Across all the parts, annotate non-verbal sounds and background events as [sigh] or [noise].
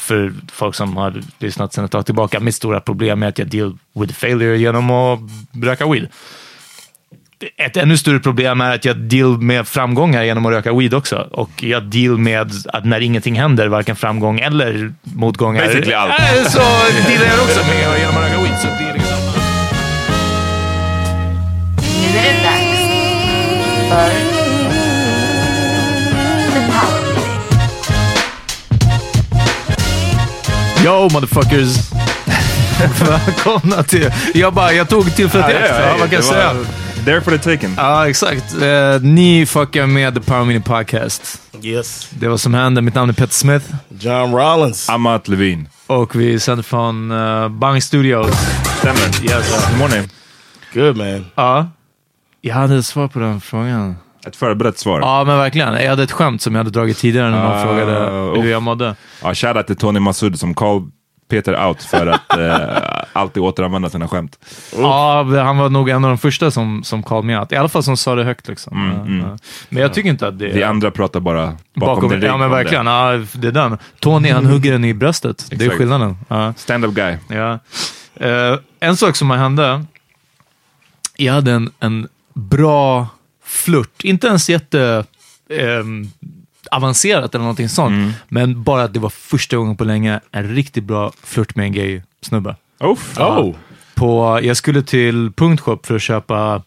för folk som har lyssnat sedan ett tag tillbaka, mitt stora problem är att jag deal with failure genom att röka weed. Ett ännu större problem är att jag deal med framgångar genom att röka weed också. Och jag deal med att när ingenting händer, varken framgång eller motgångar, Basically allt. så dealar jag också med genom att röka weed. Så det är liksom... Nu är det dags för Yo motherfuckers! Välkomna till... Jag, bara, jag tog tillfället i akt. Ja, vad kan jag säga? There for the taken. Ja, exakt. Eh, ni fuckar med The Power Mini Podcast. Yes. Det vad som händer. Mitt namn är Peter Smith John Rollins. Amat Levin. och vi sänder från uh, Bang Studios. Stämmer. Yes. Mår ni? Good man. Ja. Jag hade ett svar på den frågan. Ett förberett svar. Ja, men verkligen. Jag hade ett skämt som jag hade dragit tidigare när någon Ah, frågade uff. hur jag mådde. Ja, shoutout till Tony Massoud som call Peter out för att [laughs] eh, alltid återanvända sina skämt. Ja, han var nog en av de första som, som called me out. I alla fall som sa det högt. Liksom. Ja, ja. Men jag tycker inte att det Vi andra pratar bara bakom, bakom din Ja, men om det. verkligen. Ja, det är den. Tony, han hugger den i bröstet. Det är Exakt. skillnaden. Ja. Stand-up guy. Ja. Eh, en sak som hände. Jag hade en, en bra flört. Inte ens jätte ehm, avancerat eller någonting sånt. Men bara att det var första gången på länge en riktigt bra flört med en gay snubbe. Uff. Oh. På, jag skulle till Punktshop för att köpa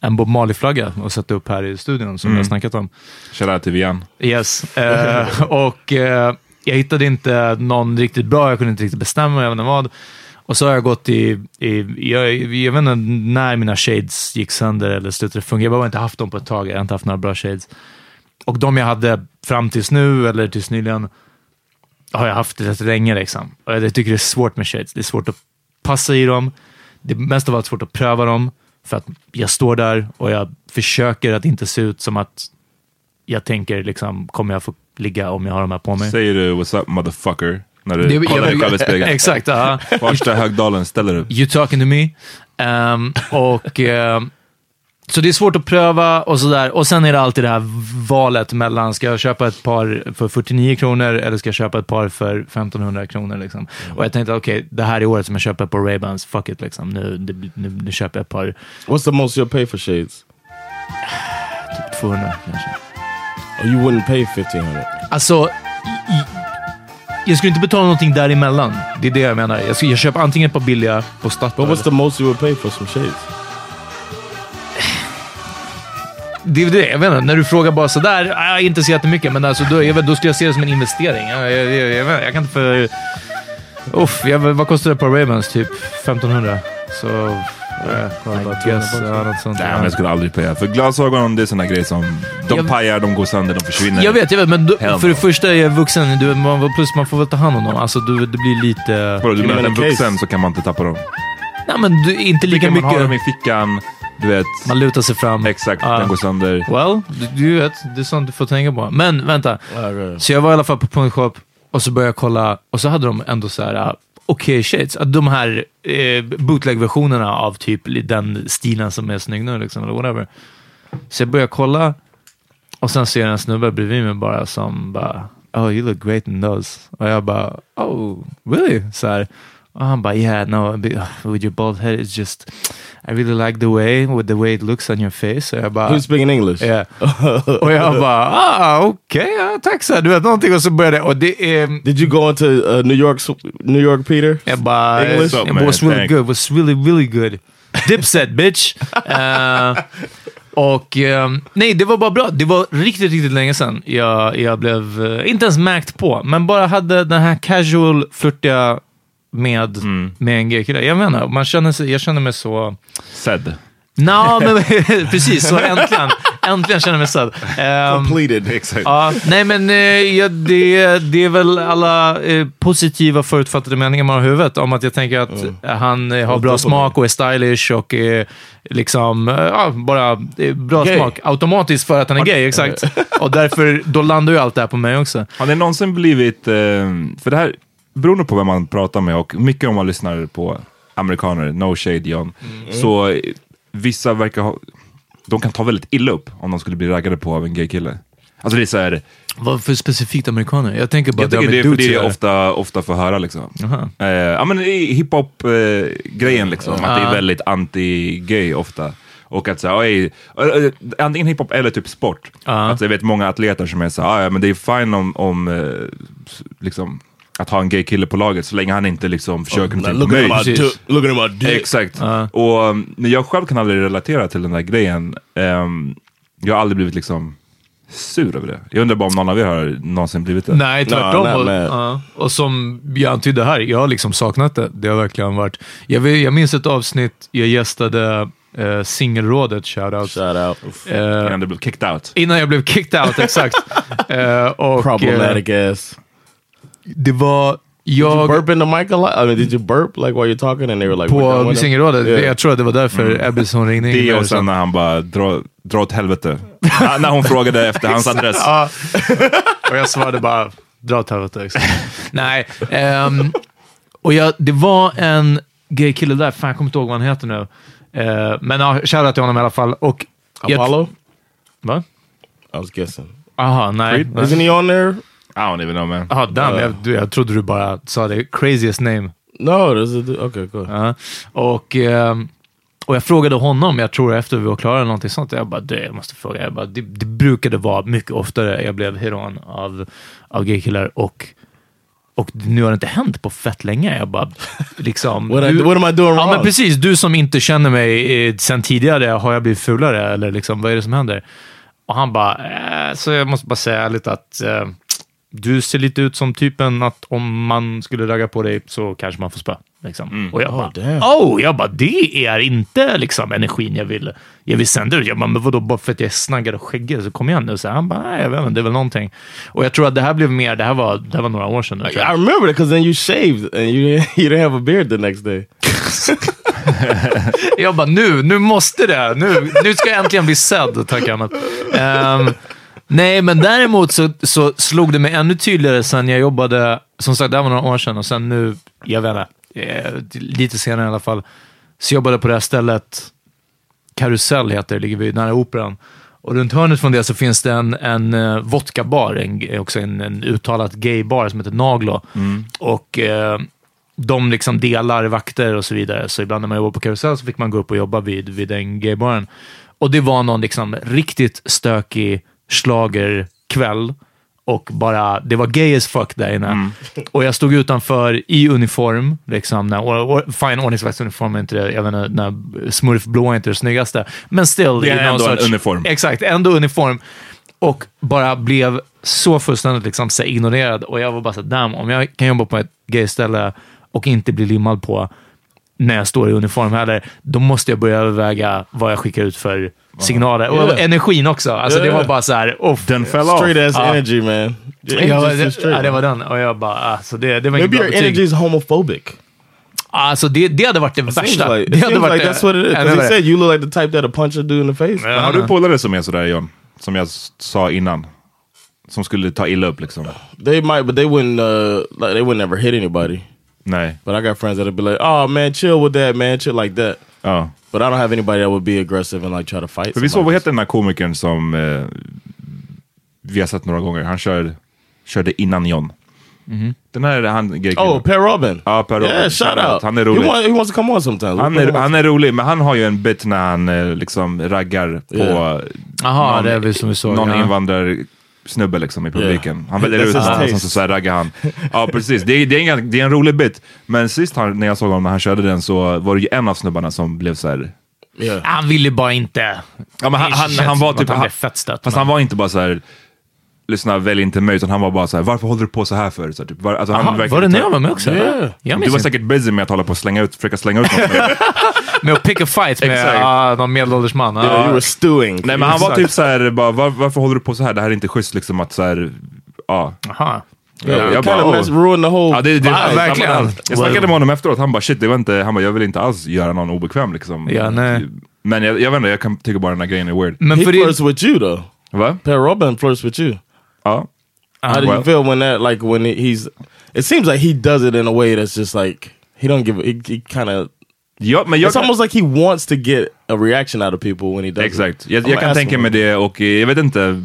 en Bob Marley-flagga och sätta upp här i studion som jag har snackat om. Shoutout till Vian. Yes. Eh, [laughs] och eh, jag hittade inte någon riktigt bra, jag kunde inte riktigt bestämma, jag vet inte vad. Och så har jag gått i, i jag, jag vet inte när mina shades gick sönder eller slutade fungera. Jag har bara inte haft dem på ett tag, jag har inte haft några bra shades. Och de jag hade fram tills nu, eller tills nyligen, har jag haft rätt länge. Liksom. Och jag tycker det är svårt med shades. Det är svårt att passa i dem. Det är mest av allt svårt att pröva dem. För att jag står där och jag försöker att inte se ut som att jag tänker, liksom, kommer jag få ligga om jag har de här på mig? Säger du what's up motherfucker när du Det- kollar dig jag- själv i spegeln? Exakt, ja. Första Högdalen ställer du. You talking to me? Ehm, och, ehm, så det är svårt att pröva och sådär. Och sen är det alltid det här valet mellan, ska jag köpa ett par för 49 kronor eller ska jag köpa ett par för 1500 kronor? Liksom. Och jag tänkte, okej, det här är året som jag köper par Ray-Bans. Fuck it, liksom. nu, nu, nu, nu köper jag ett par What's the most you'll pay for shades? typ 200 kanske. Oh, you wouldn't pay 1500 Alltså, i, i, jag skulle inte betala någonting däremellan. Det är det jag menar. Jag, jag köper antingen ett par billiga på But Statoil. what's the most you would pay for some shades? Det är det, jag vet inte. När du frågar bara sådär, ah, inte så jättemycket, men alltså, då, jag vet, då skulle jag se det som en investering. Jag, jag, jag, jag, vet, jag kan inte för... Uff, jag, vad kostar det på Ravens? Typ 1500. Så... Uh, I guess, ja, något sånt. Nej, men jag skulle aldrig paya. För glasögon, det är såna grejer som... De Jag- pajar, de går sönder, de försvinner. Jag vet, jag vet, men Hell för det första är jag vuxen, du, man, plus man får väl ta hand om dem. Alltså, du, det blir lite... Vadå, du menar en vuxen så kan man inte tappa dem? Nej, men du, inte lika Kan man ha mycket... dem i fickan, du vet. Man lutar sig fram. Exakt, Ja. den går sönder. Well, du, du vet, det är sånt du får tänka på. Men vänta. Okay. Så jag var i alla fall på punktshop och så började jag kolla och så hade de ändå så här, okej okej shades. Att De här eh, bootleg-versionerna av typ den stilen som är snygg nu, liksom, eller whatever. Så jag börjar kolla och sen ser jag en snubbe bredvid mig bara som bara, oh you look great in those. Och jag bara, oh really? Så här. Och han bara, yeah, no, uh, with your bald head it's just, I really like the way, with the way it looks on your face. Och jag bara, Who's speaking English? Ja. Och jag bara, ah, okej, ja, tack så. Du vet någonting och så började och det är... Did you go into uh, New York, New York, Peter? Jag bara, English? it was really thanks. good, was really, really good. Dipset bitch. [laughs] Eh, och eh, nej, det var bara bra. Det var riktigt, riktigt länge sedan jag, jag blev, eh, inte ens märkt på, men bara hade den här casual, flirtiga med, med en gay-kille. Jag menar, man känner sig, jag känner mig så... Sedd. Nå, [laughs] men [laughs] precis, så äntligen, äntligen känner jag mig sedd. Ehm, Completed. Exakt. Ja, nej men eh, ja, det, det är väl alla eh, positiva förutfattade meningar man har i huvudet om att jag tänker att eh, han eh, har bra smak och är stylish och eh, liksom, bara bra Gay. smak. Automatiskt för att han är gay, exakt. [laughs] och därför, då landar ju allt det här på mig också. Har ni någonsin blivit, för det här, beroende på vem man pratar med och mycket om man lyssnar på amerikaner, no shade John, så eh, vissa verkar ha, de kan ta väldigt illa upp om de skulle bli raggade på av en gay kille. Alltså det är så här, Vad för specifikt amerikaner? Jag tänker bara jag har det är det göra. ofta, ofta får höra liksom. Eh, ja men i hiphop-grejen liksom, att det är väldigt anti-gay ofta. Och att säga, oj, eh, eh, antingen hiphop eller typ sport. Ja. Att jag vet många atleter som är så här, "Ah, ja men det är fine om, om eh, liksom, att ha en gay kille på laget så länge han inte liksom försöker Like, någonting på mig. Look at my dick. Exakt. Ja. Och, um, men jag själv kan aldrig relatera till den där grejen. Ehm, jag har aldrig blivit liksom sur över det. Jag undrar bara om någon av er har någonsin blivit det? Nej, tvärtom. No, och, ja. och som jag antydde här, jag har liksom saknat det. Det har verkligen varit... Jag, jag minns ett avsnitt, jag gästade eh, singelrådet, shoutout. Shout out. Eh, Innan du blev kicked out. innan jag blev kicked out, exakt. [laughs] Eh, och, Problematic eh, ass. Det var Did you jag burp in the mic a lot? I mean, did you burp like while you're talking and they were like, på singelrådet. Yeah. Jag tror att det var därför Ebbe som ringde in. Det och sen sa- när han bara drar dra åt helvete. Ja, när hon frågade efter hans adress. Ja. och jag svarade bara, dra åt helvete. Nej, ehm, och jag, det var en gay kille där, fan jag kommer inte ihåg vad han heter nu. Eh, men ja, shoutout till honom i alla fall. Och jag- Apollo? Va? I was guessing. Aha, nej. nej. Isn't he on there? I don't even know man. Jaha, damn. Jag, du, jag trodde du bara sa det. Craziest name. No, du- okay, cool. Ja. Och, ehm, och jag frågade honom, jag tror efter vi var klara, eller någonting sånt. Jag bara, du, jag måste fråga. Jag bara, det, det brukade vara mycket oftare jag blev heroin av, av gaykillar och och nu har det inte hänt på fett länge. Jag bara, liksom... [laughs] What, I, du- what am I doing Ja, wrong? men precis. Du som inte känner mig eh, sen tidigare, har jag blivit fulare? Eller liksom, vad är det som händer? Och han bara, eh, så jag måste bara säga ärligt att eh, du ser lite ut som typen att om man skulle ragga på dig så kanske man får spö. Liksom. Och jag bara, oh, jag bara, det är inte liksom energin jag vill, jag vill sända ut. Jag bara, men vadå, bara för att jag är snaggad och skäggig, så kom igen nu. Så han bara, nej, jag vet inte, det är väl någonting. Och jag tror att det här blev mer, det här var, det här var några år sedan. Like, I jag. remember it because then you shaved and you didn't, [laughs] you didn't have a beard the next day. [laughs] Jag bara, nu, nu måste det. Nu, nu ska jag äntligen bli sedd, tack annat. Ehm, nej, men däremot så, så slog det mig ännu tydligare sen jag jobbade, som sagt, det var några år sedan och sen nu, jag vet inte, eh, lite senare i alla fall, så jobbade jag på det här stället, Karusell heter det, ligger vid nära Operan. Och runt hörnet från det så finns det en, en uh, vodkabar, en, också en, en uttalat gaybar som heter Naglo. Och eh, de liksom delar vakter och så vidare. Så ibland när man jobbar på Karusell så fick man gå upp och jobba vid, vid den gaybaren. Och det var någon liksom riktigt stökig schlagerkväll och bara, det var gay as fuck där inne. Och jag stod utanför i uniform, liksom, när, or, or, fine ordningsvaktsuniform är inte det, jag vet inte, när smurfblå är inte det snyggaste. Men still. Det är ändå en uniform. Exakt, ändå uniform. Och bara blev så fullständigt liksom, så ignorerad. Och jag var bara så här, damn, om jag kan jobba på ett gayställe och inte bli limmad på när jag står i uniform heller, då måste jag börja överväga vad jag skickar ut för signaler. Och Yeah. energin också. Alltså det Yeah. var bara så här, off. Den föll av. Straight ass Ah. energy, man. Energy's det, ja, det var den. Och jag bara, alltså det, det var Maybe your energy is homophobic. Alltså det, det hade varit det Seems värsta. like, det it hade varit like det- that's what it is. Because he said you look like the type that'll punch a dude in the face. Ja, Har du polare som är sådär John? Som jag sa innan. Som skulle ta illa upp liksom. They might, but they wouldn't. Uh, like they would never hit anybody. Nej. But I got friends that'll be like, "Oh man, chill with that, man, chill like that." Ja. But I don't have anybody that would be aggressive and like try to fight. För vi såg, vad heter den här komikern som eh, vi har sett några gånger? Han kör, körde innan John. Den här han gay Oh, Per Robin. Ja, Per Robin. Yeah, shout out. Han är He, rolig. want, he wants to come on sometimes. Han är, han är rolig, men han har ju en bit när han eh, liksom raggar på Yeah. Jaha, någon, det är väl som vi såg. någon ja. Invandrarsnubbe liksom i publiken. Han väljer ut honom och sen så, så här raggar han. Ja, precis. Det är, det, är en, det är en rolig bit. Men sist han, när jag såg honom när han körde den så var det ju en av snubbarna som blev så här. Yeah. Han ville bara inte... Ja, men han, han, han var typ... Han fett stött. fast han var inte bara så här. Lyssna, välj inte mig, utan han var bara så här, varför håller du på så här för? Så här, typ, var, alltså, han Aha, verkligen var det när jag var med också? Yeah. Jag Du var säkert busy med att hålla på och slänga ut, försöka slänga ut något. [laughs] Med att pick a fight med ah, någon medelålders man. Yeah, Ah. you were stewing. Nej men han var typ så här, bara, var, varför håller du på så här? Det här är inte schysst liksom att så här, ja. Aha. Yeah, jag kind bara, of oh. ruin the whole Ja, det, det, vibe. verkligen. Jag, jag snackade med honom efteråt, han bara shit, det var inte, han bara, jag vill inte alls göra någon obekväm liksom. Ja, nej. Men jag, jag vet inte, jag kan tycka bara den här grejen är weird. Men He flirts with you though. Va? Per Robin flirts with you. Ja. How do you well. feel when that like when he- he's? It seems like he does it in a way that's just like he don't give. He, he kind of. ja men jag It's almost like he wants to get a reaction out of people when he does. Exakt, It. jag, jag kan tänka mig det och eh, jag vet inte.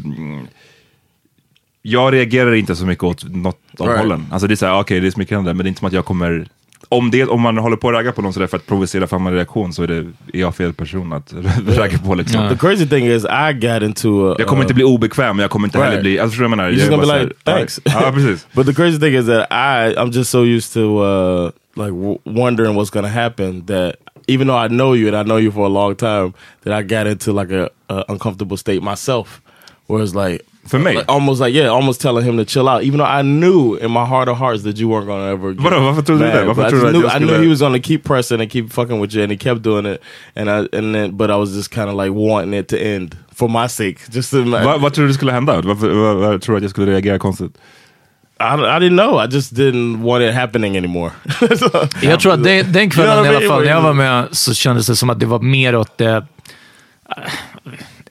Jag reagerar inte så mycket åt något av Right. hållen. Alltså det är såhär, okej det är smickrande, men det är inte som att jag kommer om, det, om man håller på att ragga på någon sådär för att provocera fram en reaktion så är, det, är jag fel person att [laughs] ragga på liksom. Ja. The crazy thing is, I got into. A, Jag kommer uh, inte bli obekväm, men jag kommer inte Right. heller bli... Alltså förstår du vad jag menar? You're just gonna be så här, like, thanks. [laughs] Ja, precis. [laughs] But the crazy thing is that I I'm just so used to uh, like w- wondering what's gonna happen that even though I know you and I know you for a long time, that I got into like a, a uncomfortable state myself, where it's like. För me. like, almost like yeah, almost telling him to chill out, even though I knew in my heart of hearts that you weren't gonna ever. get Vadå, varför trodde du det? Varför But I, trodde just du knew, att jag I knew he was gonna keep pressing and keep fucking with you, and he kept doing it, and I and then but I was just kind of like wanting it to end for my sake, [laughs] just to, Va, vad tror du skulle hända? Varför, vad, vad tror du att jag skulle reagera konstigt? I, I didn't know. I just didn't want it happening anymore. [laughs] Jag tror att den, den kvällen You know i what I alla mean? fall, när jag var med så kändes det som att det var mer åt det äh,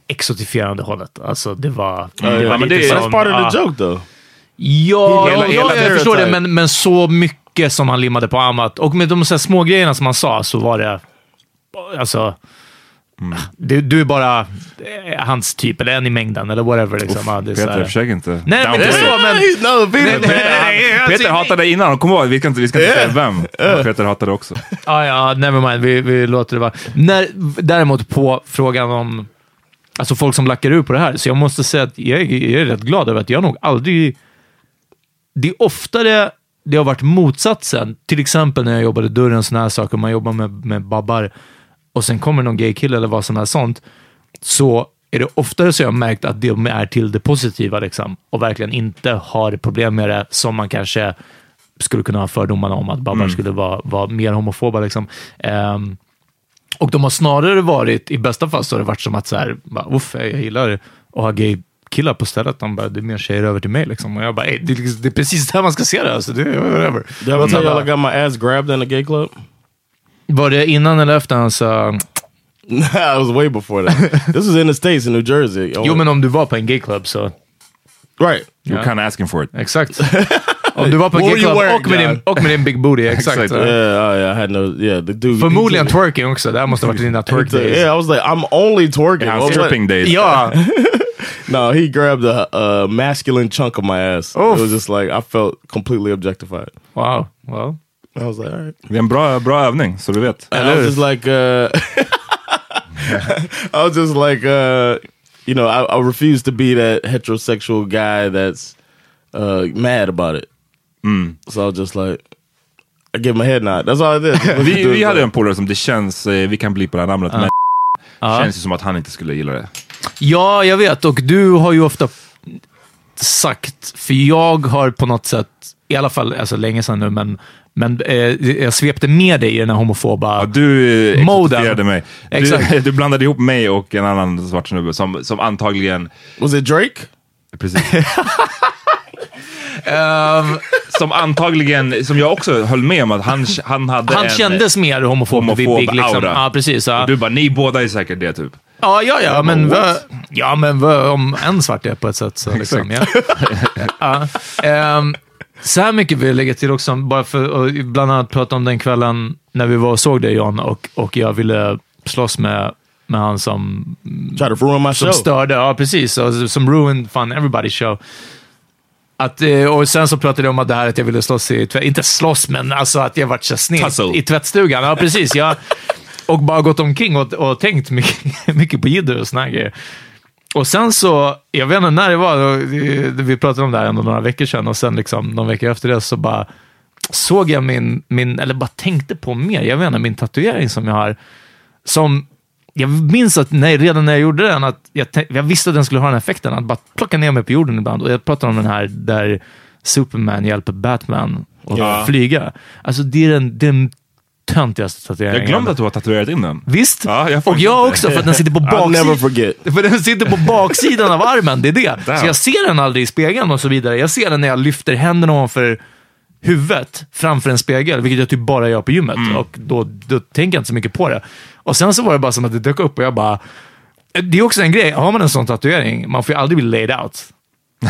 exotifierande hållet. Alltså det var... det var ja, men det är- That's som, part of ah, the joke, though. Ja, Hela- hela jag förstår det, men, men så mycket som han limmade på Amat. Och med de så här små grejerna som han sa så var det... Alltså... Du, du är bara eh, hans typ, eller en i mängden, eller whatever. Liksom. Ja, det är Peter, försök inte. Nej, men Down det är to så, men... no, Peter, Nej, nej, nej, alltså, Peter hatade innan, kom ihåg, vi ska inte, vi ska inte säga vem. Peter hatade också. Ja, ja, never mind. Vi, vi låter det vara. När, däremot på frågan om alltså folk som lackar ur på det här, så jag måste säga att jag, är- jag är rätt glad över att jag nog aldrig... Det är oftare det har varit motsatsen. Till exempel när jag jobbade dörren, sådana här saker, man jobbar med, med babbar och sen kommer någon gaykille eller vad som helst sånt, så är det oftare så jag har märkt att de är till det positiva liksom, och verkligen inte har problem med det som man kanske skulle kunna ha fördomarna om att babbar skulle vara, vara mer homofoba. Liksom. Ehm, och de har snarare varit, i bästa fall så har det varit som att så här, bara, uff, jag gillar att ha gay killar på stället. De bara, det är mer tjejer över till mig. Liksom. Och jag bara, "Ey, det, är liksom- det är precis där man ska se det. Alltså. det är whatever. Tell Mm. y'all I got my ass grabbed in a gay club? Var det innan eller efter han sa, [laughs] it was way before that. this was in the States, in New Jersey. jo men om du var på en gay club så, Right. You're Ja. kind of asking for it. exakt. [laughs] om du var på en What gay were you club wearing, och med, din, och med din big booty, [laughs] exakt. Så. Yeah, yeah, I had no, yeah, the dude. Förmodligen twerking också. Det här måste ha varit dina twerk days. Yeah, I was like, I'm only twerking. I was stripping days. Ja, [laughs] No, he grabbed a, a masculine chunk of my ass. Oof. It was just like I felt completely objectified. wow. Well. I was like, all right. Det är en bra, bra övning, så du vet. And I was just like, uh, [laughs] I was just like, uh, you know, I, I refuse to be that heterosexual guy that's uh, mad about it. So I was just like, I gave my head nod. That's all I did. Vi, vi hade en polare som det känns, eh, vi kan bli på det här namnet, men känns ju som att han inte skulle gilla det. Ja, jag vet. Och du har ju ofta sagt, för jag har på något sätt, i alla fall alltså länge sedan nu, men, men eh, jag svepte med dig i den här homofoba... Ja, du eh, Moden. mig. Du, [laughs] du blandade ihop mig och en annan svart snubbe som, som antagligen... Was it Drake? Precis. [laughs] Ehm, som antagligen, som jag också höll med om att han, han hade han en kändes mer homofob, homofob vibbig, liksom. aura. Ja, precis. Ja. Du bara, ni båda är säkert det typ. Ja, ja, ja, men, what? ja, men va, om en svart är på ett sätt så liksom, ja. [laughs] ja. Ehm, så här mycket vill jag lägga till också, bara för att bland annat prata om den kvällen när vi var och såg dig John och, och jag ville slåss med, med han som, Try to ruin my som show. störde, ja precis, och som ruined fun everybody's show. Att, eh, och sen så pratade jag om att det här att jag ville slåss i, inte slåss, men alltså att jag varit så sned Tussle. i tvättstugan. Ja, precis. Jag, [laughs] och bara gått omkring och, och tänkt mycket, [laughs] mycket på jidder och såna grejer. Och sen så, jag vet inte när det var, vi- vi pratade om det här ändå några veckor sedan och sen liksom någon vecka efter det så bara såg jag min, min, eller bara tänkte på mer, jag vet inte, min tatuering som jag har, som jag minns att när, redan när jag gjorde den, att jag, jag visste att den skulle ha den effekten, att bara plocka ner mig på jorden ibland. Och jag pratar om den här där Superman hjälper Batman att Ja. flyga. Alltså det är den, den töntigaste tatueringen. Jag glömde att du har tatuerat in den. Visst? Ja, jag och jag inte. också, för att den sitter på [laughs] baksidan. [laughs] För den sitter på baksidan av armen, det är det. Damn. Så jag ser den aldrig i spegeln och så vidare. Jag ser den när jag lyfter händerna ovanför huvudet framför en spegel, vilket jag typ bara gör på gymmet. Mm. Och då, då tänker jag inte så mycket på det. Och sen så var det bara som att det dök upp och jag bara... Det är också en grej, har man en sån tatuering, man får ju aldrig bli laid out.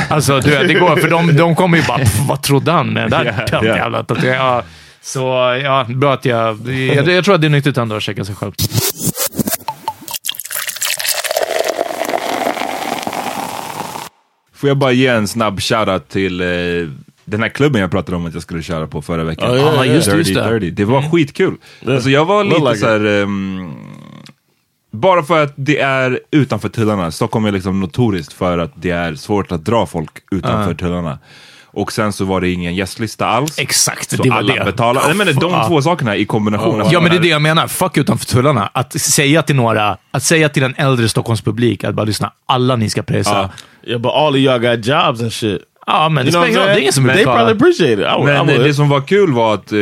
Alltså, du vet, det går, för de, de kommer ju bara, "Pff, vad trodde han med den där yeah. jävla tatueringen? Ja, så ja, bra att jag, jag... Jag tror att det är nyttigt ändå att checka sig själv. Får jag bara ge en snabb shoutout till eh, den här klubben jag pratade om att jag skulle köra på förra veckan. Oh, yeah, Ja, just det, Dirty just det. 30. Det var skitkul. Alltså jag var lite like så här. ehm, bara för att det är utanför tullarna. Stockholm är liksom notoriskt för att det är svårt att dra folk utanför tullarna. Och sen så var det ingen gästlista alls. Exakt, Så det var alla det. betalar. Nej, men de två sakerna i kombination. Alltså, Ja, men det är det jag menar. Fuck utanför tullarna. Att säga till några, att säga till en äldre Stockholmspublik att bara lyssna, alla ni ska pröjsa. Ja. Yeah, but all of y'all got jobs and shit. Ja, men det spelar ingen roll. Det är ingen som They probably appreciate it. I, would- I Men would. det som var kul var att, eh,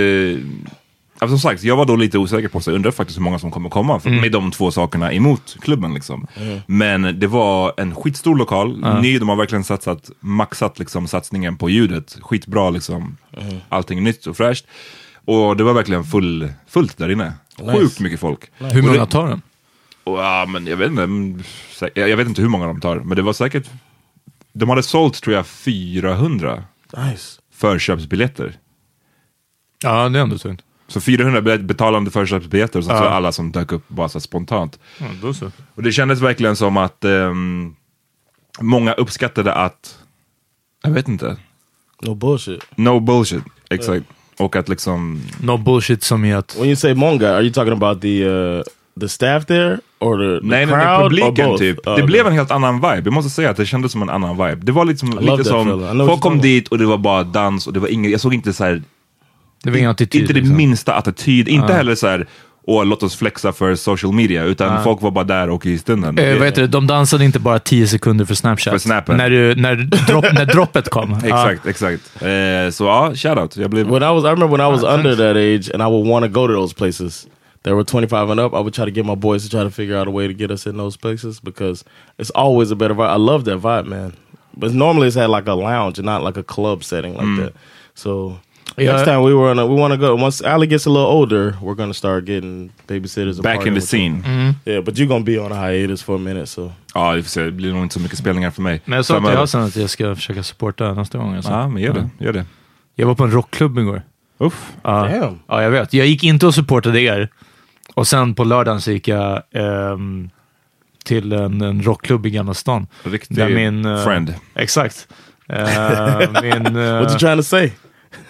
alltså som sagt, jag var då lite osäker på, så jag undrar faktiskt hur många som kommer komma för, med de två sakerna emot klubben. Liksom. Men det var en skitstor lokal, ny, de har verkligen satsat, maxat liksom, satsningen på ljudet. Skitbra liksom, allting nytt och fräscht. Och det var verkligen full, fullt där inne. Sjukt mycket folk. Hur Och många tar den? och, ja, men jag vet inte, mm, sä- jag jag vet inte hur många de tar, men det var säkert, de hade sålt tror jag 400 nice. förköpsbiljetter. Ja, det är ändå tungt. Så 400 biljett- betalande förköpsbiljetter och så Ja. alla som dök upp bara så spontant. Ja, då så. Och det kändes verkligen som att ehm, många uppskattade att, jag vet inte, No bullshit. no bullshit. Exakt. Och att liksom, No bullshit som i att... When you say Monga, are you talking about the uh, the staff there or the, the nej, crowd nej publiken typ. Oh, det okay. blev en helt annan vibe. Jag måste säga att det kändes som en annan vibe. Det var liksom, lite som, folk kom dit och det var bara dans och det var ingen, jag såg inte så här Det var ingen attityd. Inte det liksom. minsta attityd, inte heller så här och låt oss flexa för social media. Utan folk var bara där och i stunden. Eh, vad heter det? De dansade inte bara 10 sekunder för Snapchat. För snappen. När, du, när, dropp, [laughs] när droppet kom. Exakt, exakt. Eh, så ja, shoutout. Jag blev... When I was, I remember when I was Ah, under thanks. that age, and I would want to go to those places. That were 25 and up. I would try to get my boys to try to figure out a way to get us in those places because it's always a better vibe. I love that vibe, man. But normally it's at like a lounge and not like a club setting like that. So Yeah. next time we were on, a, we want to go. Once Ali gets a little older, we're gonna start getting babysitters. Back in the scene. Yeah, but you're gonna be on a hiatus for a minute, so Ja, vi får se. Det blir nog inte så mycket spelningar för mig. Men jag sa till Framöver. Hassan att jag ska försöka supporta nästa gång. Alltså. Ja, men gör det. Gör det. Jag var på en rockklubb igår. Uff. Ja. Damn. ja, jag vet. Jag gick inte och supportade er. Och sen på lördagen så gick jag ehm, till en, en rockklubb i Gamla stan. Riktig min, eh, friend. Exakt. Eh, min, eh, [laughs] what you trying to say?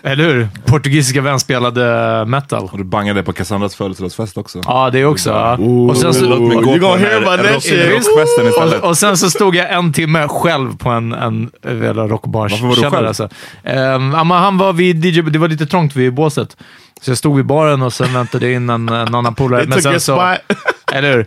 Eller hur? Portugisiska vän spelade metal. Och du bangade på Cassandras födelsedagsfest också. Ja, det också. ja. Och sen så, Låt mig gå You're på gonna den hear här about that rock- shit. rockfesten istället. och, och sen så stod jag en timme själv på en, en, en jävla rockbars Varför var du källare, själv? Alltså. Men han var vid DJ, det var lite trångt vid båset. Så jag stod vid baren och sen väntade in en, en annan polare. Took sen så, eller hur?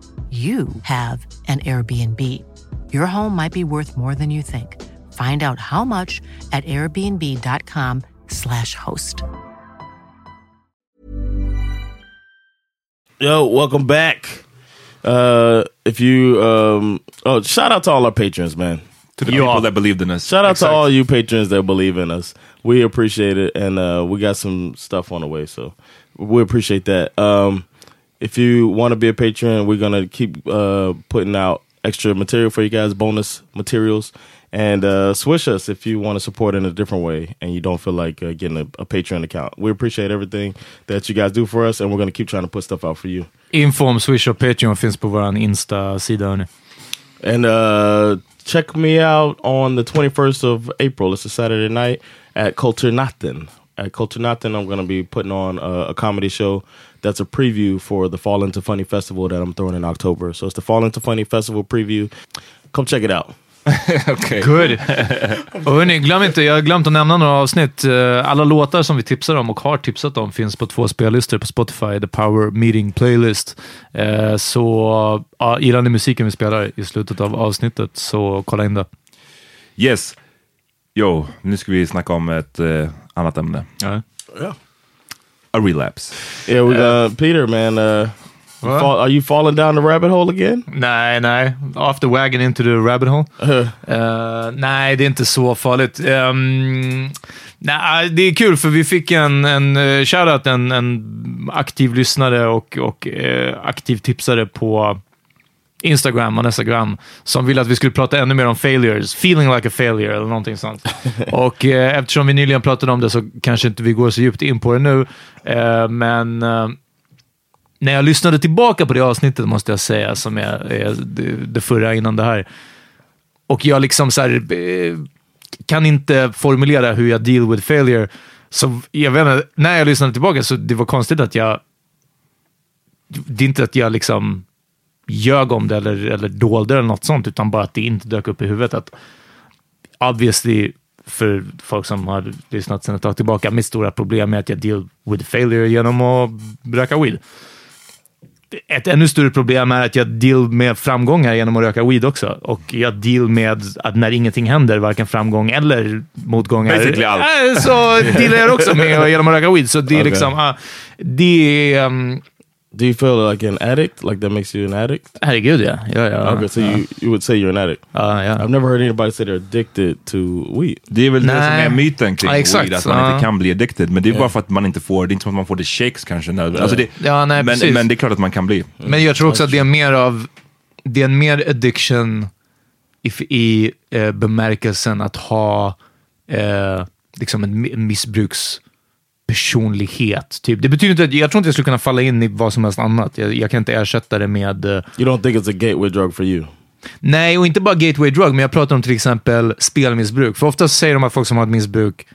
you have an Airbnb. Your home might be worth more than you think. Find out how much at airbnb.com/slash host. Yo, welcome back. Uh, if you um, oh, shout out to all our patrons, man. To the people that believed in us. Shout out Exakt. to all you patrons that believe in us. We appreciate it, and uh, we got some stuff on the way, so we appreciate that. Um, if you want to be a patron, we're gonna keep uh, putting out extra material for you guys, bonus materials, and uh, swish us if you want to support in a different way and you don't feel like uh, getting a, a Patreon account. We appreciate everything that you guys do for us, and we're gonna keep trying to put stuff out for you. Inform Swish och Patreon finns på vår Insta-sida. hörni. And uh, check me out on the 21st of April. It's a Saturday night at Culture Natten. At Culture Natten, I'm going to be putting on a, a comedy show that's a preview for the Fall Into Funny Festival that I'm throwing in October. So it's the Fall Into Funny Festival preview. Come check it out. [laughs] Okej. Good. [laughs] och hörni, glöm inte, jag har glömt att nämna några avsnitt. Eh, Alla låtar som vi tipsar om och har tipsat om finns på två spellistor på Spotify, The Power Meeting Playlist. Eh, Så ja, gillar ni musiken vi spelar i slutet av avsnittet så kolla in det. Yes. Jo, nu ska vi snacka om ett eh, annat ämne. Ja. Yeah. A relapse. Yeah, we got Peter, man. Uh, fall, are you falling down the rabbit hole again? Nej, nej. Off the wagon into the rabbit hole. Eh, nej, det är inte så farligt. Um, nej, det är kul för vi fick en, en uh, shoutout, en, en aktiv lyssnare och, och eh, aktiv tipsare på Instagram och Instagram som ville att vi skulle prata ännu mer om failures. Feeling like a failure eller någonting sånt. [laughs] och eh, eftersom vi nyligen pratade om det så kanske inte vi går så djupt in på det nu. Eh, men eh, när jag lyssnade tillbaka på det avsnittet, måste jag säga, som är, är det, förra innan det här, och jag liksom så här, eh, kan inte formulera hur jag deal with failure. Så jag vet inte, när jag lyssnade tillbaka så det var konstigt att jag... Det är inte att jag liksom ljög om det eller, eller dolde eller något sånt, utan bara att det inte dök upp i huvudet. Att obviously, för folk som har lyssnat sedan ett tag tillbaka, mitt stora problem är att jag deal with failure genom att röka weed. Ett ännu större problem är att jag deal med framgångar genom att röka weed också. Och jag deal med att när ingenting händer, varken framgång eller motgångar, äh, så dealar jag också med [laughs] genom att röka weed. Så det är Okay. liksom, ah, det är... Um, Do you feel like an addict? Like that makes you an addict? herregud ja. ja, ja Okay, so you, you would say you're an addict. ja, ja. I've never heard anybody say they're addicted to weed. Det är väl det som Nej. är myten kring Ja, exakt. weed, att man Ja. inte kan bli addicted. Men det är bara för att man inte får, det är inte som att man får det shakes kanske. nödvändigt. Alltså det, Ja, nej, men, precis. men det är klart att man kan bli. Men jag tror också att det är mer av, det är en mer addiction i, i eh, bemärkelsen att ha eh, liksom en mi- missbrukspersonlighet. Typ. Det betyder inte att, jag tror inte jag skulle kunna falla in i vad som helst annat. Jag, jag kan inte ersätta det med eh, You don't think it's a gateway drug for you? Nej, och inte bara gateway drug, men jag pratar om till exempel spelmissbruk. För ofta säger de att folk som har ett missbruk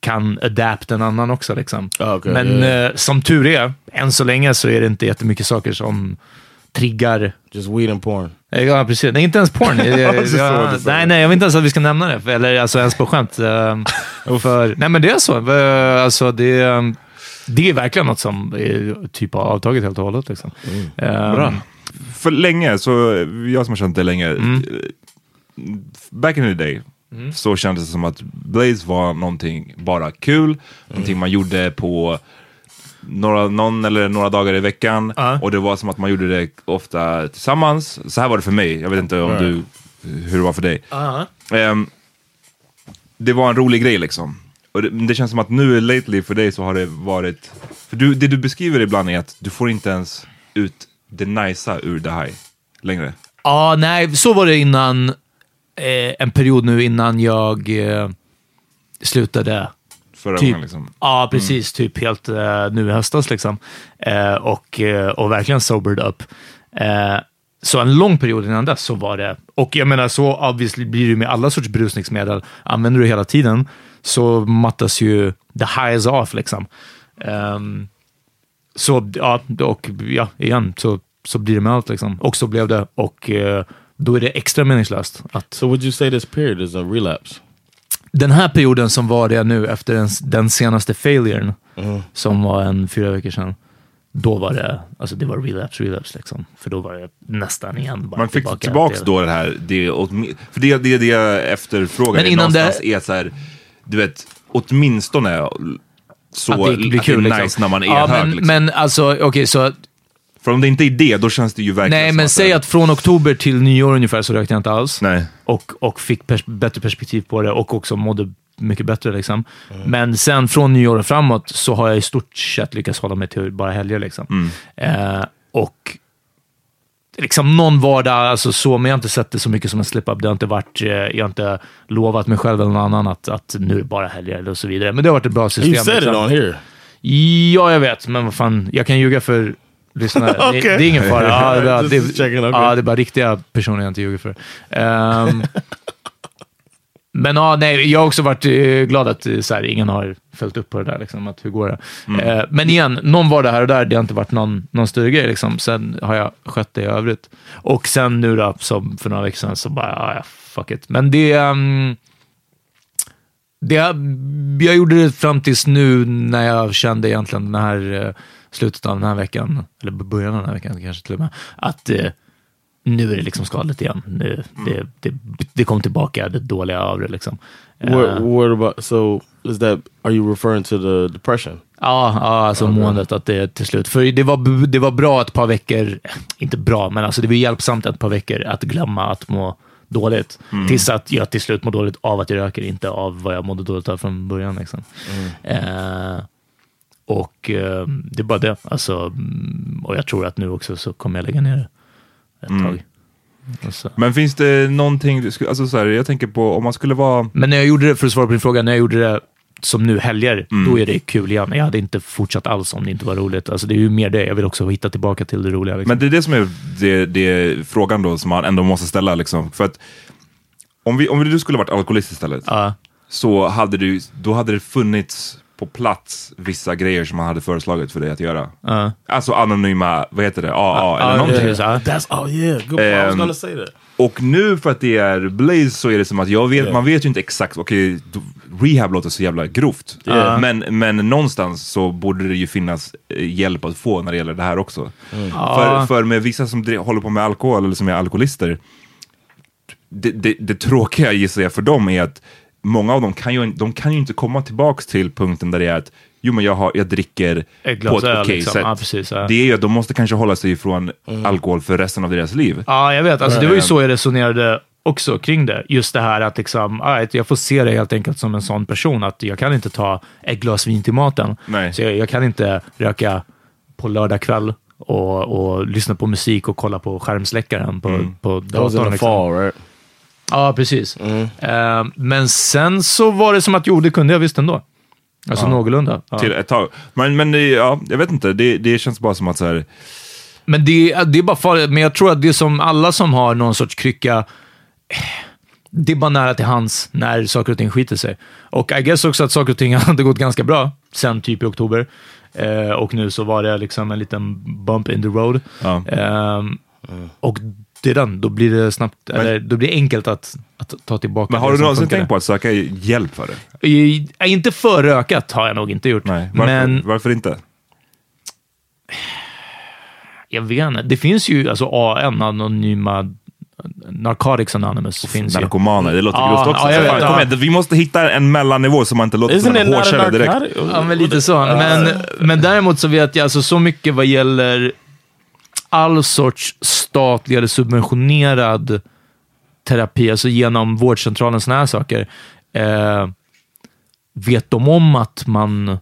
kan adapt en annan också. Liksom. Ah, okej, men ja, ja. eh, som tur är, än så länge så är det inte jättemycket saker som triggar Just weed and porn. Eh, Ja, precis. Nej, inte ens porn. [laughs] Jag- jag- så ja, det sa. nej, nej, jag vill inte ens att vi ska nämna det. Eller alltså ens på skämt. [laughs] Ehm, för, nej, men det är så. Eh, Alltså, det, det är verkligen något som är typ har avtagit helt och hållet. Liksom. Ehm, Bra. För länge, så jag som har känt det länge, Mm. back in the day, så kändes det som att Blaze var någonting bara kul, någonting man gjorde på några, någon eller några dagar i veckan Ja. och det var som att man gjorde det ofta tillsammans. Så här var det för mig, jag vet inte om du, hur det var för dig. Ehm, det var en rolig grej liksom. Och det, det känns som att nu lately för dig så har det varit, för du, det du beskriver ibland är att du får inte ens ut det nicea ur det här längre. Ja, nej, så var det innan eh, en period nu innan jag eh, slutade. Förra Typ. gången liksom. Ja, precis. Typ helt eh, nu i höstas liksom. Eh, och, eh, och verkligen sobered up. Så en lång period innan dess så var det, och jag menar så obviously blir det med alla sorts berusningsmedel, använder du hela tiden så mattas ju the highs off liksom. Ehm, så ja, och ja, igen, så, så blir det med allt liksom. Och så blev det, och då är det extra meningslöst att So would you say this period is a relapse? Den här perioden som var det nu efter den, den senaste failuren, som var en fyra veckor sedan, då var det, alltså det var relapse, relapse liksom. För då var det nästan igen Man fick tillbaka tillbaks till- då det här, det, för det, det, det jag efterfrågar Men är innan det- är så här, du vet, åtminstone så att det blir att kul. det är liksom. nice när man är ja, hög. Men, liksom. men alltså, okej, så För om det inte är det, då känns det ju verkligen nej, som men att säg det- att från oktober till nyår ungefär så rökte jag inte alls. Nej. Och, och fick pers- bättre perspektiv på det och också mådde mycket bättre. Liksom. Men sen från nyår och framåt så har jag i stort sett lyckats hålla mig till bara helger. Liksom. Eh, och liksom någon vardag, alltså så, men jag har inte sett det så mycket som en slip-up. Det har inte varit, eh, jag har inte lovat mig själv eller någon annan att, att nu är det bara helger eller så vidare. Men det har varit ett bra system. You said it liksom. on here. Ja, jag vet, men vad fan, jag kan ljuga för lyssnare. [laughs] det, Okej. det är ingen fara. Ja, det, är- det, okay. ja, det är bara riktiga personer jag inte ljuger för. Ehm, [laughs] men ja, nej, jag har också varit eh, glad att eh, så här, ingen har följt upp på det där. Liksom, att hur går det? Eh, men igen, någon var det här och där. Det har inte varit någon, någon större grej. Liksom. Sen har jag skött det i övrigt. Och sen nu då, som för några veckor sedan, så bara, ja, fuck it. Men det... ehm, det, jag gjorde det fram tills nu när jag kände egentligen den här slutet av den här veckan, eller början av den här veckan kanske till och med, att eh, nu är det liksom skadligt igen. Nu, det, det, det kom tillbaka, det dåliga av det. Liksom. What, Eh, what about, so is that, are you referring to the depression? Ja, ja alltså måendet att det till slut. För det var, det var bra ett par veckor, inte bra, men alltså det var hjälpsamt ett par veckor att glömma att må dåligt. Mm. Tills att jag till slut mår dåligt av att jag röker, inte av vad jag mådde dåligt av från början. Liksom. Eh, och eh, det är bara det. Alltså, och jag tror att nu också så kommer jag lägga ner det ett Mm. tag. Och så. Men finns det någonting, alltså så här, jag tänker på om man skulle vara... Men när jag gjorde det, för att svara på din fråga, när jag gjorde det som nu helger, Mm. då är det kul igen. Jag hade inte fortsatt alls om det inte var roligt. Alltså, det är ju mer det. Jag vill också hitta tillbaka till det roliga. Liksom. Men det är det som är det, det frågan då som man ändå måste ställa. Liksom. För att om, vi, om du skulle varit alkoholist istället, så hade du, då hade det funnits på plats vissa grejer som man hade föreslagit för dig att göra. Ja. Alltså anonyma, vad heter det, AA eller någonting. ja. That's, oh yeah, good. I was Ehm, gonna say that. Och nu för att det är Blaze så är det som att jag vet, Yeah. man vet ju inte exakt, okej, då- rehab låter så jävla grovt. Yeah. Men, men någonstans så borde det ju finnas eh, hjälp att få när det gäller det här också. Mm. För, för med vissa som håller på med alkohol eller som är alkoholister, det, det, det tråkiga gissar jag för dem är att många av dem kan ju, de kan ju inte komma tillbaks till punkten där det är att jo men jag, har, jag dricker Ett glas på ett okej liksom. sätt. Ja, precis, ja. Det är ju att de måste kanske hålla sig ifrån alkohol för resten av deras liv. Ja, jag vet. Alltså, det var ju Ehm, så jag resonerade också kring det. Just det här att liksom, right, jag får se det helt enkelt som en sån person. Att jag kan inte ta ett glas vin till maten. Nej. Så jag, jag kan inte röka på lördag kväll och, och lyssna på musik och kolla på skärmsläckaren på, Mm. på That was in datorn. the fall, right? Ja, precis. Eh, men sen så var det som att, jo, det kunde jag visst ändå. Alltså Ja. någorlunda. Ja. till ett tag. Men, men det- ja, jag vet inte, det, det känns bara som att så här, Men det, är- det är bara farligt. Men jag tror att det är som alla som har någon sorts krycka, eh, det är bara nära till hands när saker och ting skiter sig. Och I guess också att saker och ting [laughs] hade gått ganska bra sen typ i oktober. Eh, och nu så var det liksom en liten bump in the road. Ja. Ehm, Och det är den, då blir det snabbt, eller då blir det enkelt att, att ta tillbaka men har du som någonsin tänkt på att söka hjälp för det? I- Inte för rökat har jag nog inte gjort. Nej, varför, Men varför inte? jag vet inte. Det finns ju alltså AN, anonyma Narcotics Anonymous. finns ju. Narkomaner, det låter Ja, grovt också. Så vet, fan, kom igen, vi måste hitta en mellannivå så man inte låter som en not a hårdkälla direkt. Ja, men lite så. Men, men däremot så vet jag alltså så mycket vad gäller all sorts statlig eller subventionerad terapi, alltså genom vårdcentralen, såna här saker. Eh, vet de om att man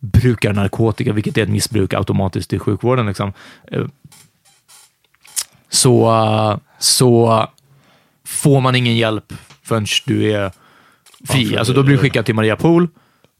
brukar narkotika, vilket är ett missbruk automatiskt i sjukvården, liksom, eh, så, så får man ingen hjälp förrän du är fri. Alltså då blir du skickad till Maria Pool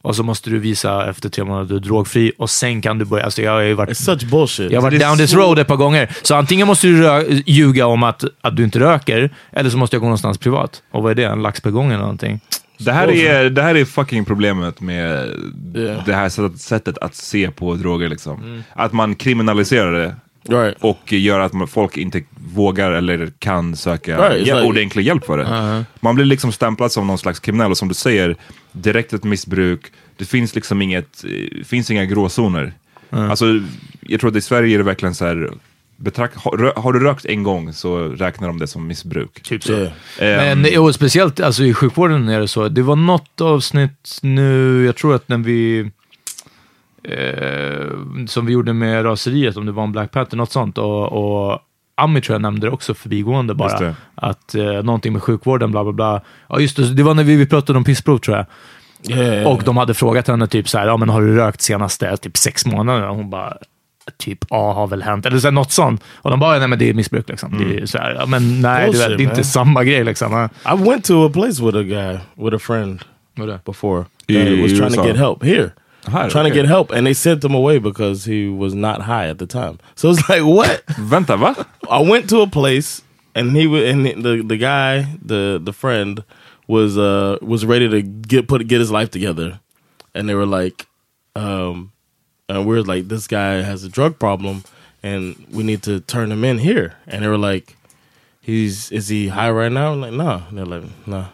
och så måste du visa efter tre månader att du är drogfri och sen kan du börja. Alltså jag har ju varit, It's such bullshit. jag har varit down this road ett par gånger. Så antingen måste du rö- ljuga om att, att du inte röker, eller så måste jag gå någonstans privat. Och vad är det? En lax per gång eller någonting? Det här, är, det här är fucking problemet med Yeah. det här sättet, att se på droger. Liksom. Att man kriminaliserar det Right. och gör att man, folk inte vågar eller kan söka Right, hjälp, like- ordentlig hjälp för det. Man blir liksom stämplad som någon slags kriminell och som du säger, direkt ett missbruk. Det finns liksom inget, eh, finns inga gråzoner. Alltså, jag tror att i Sverige är det verkligen så här, betrakt, har, har du rökt en gång så räknar de det som missbruk. Typ så. Yeah. Ehm, Men och speciellt alltså, i sjukvården är det så. Det var något avsnitt nu, jag tror att när vi eh, som vi gjorde med raseriet, om det var en Black Panther, något sånt. Och, och Ami tror jag nämnde det också förbigående bara. Att eh, någonting med sjukvården, bla bla bla. Ja just det, det var när vi, vi pratade om pissprov tror jag. Yeah. Och de hade frågat henne typ så här, ja men har du rökt senaste typ sex månader? Och hon bara, typ, ja har väl hänt. Eller så här, något sånt. Och de bara, nej men det är missbruk liksom. Det är så här, ja, men nej, Bullshit, det är inte man. samma grej liksom. I went to a place with a guy, with a friend before I- that was i trying to get help here. Här, trying to get help, and they sent him away because he was not high at the time. So it's [laughs] like, what? Va? I went to a place, and he wa- and the the guy, the the friend, was uh was ready to get put get his life together, and they were like, um, and we are like, this guy has a drug problem, and we need to turn him in here, and they were like, he's is he high right now? I'm like, no, and they're like, no,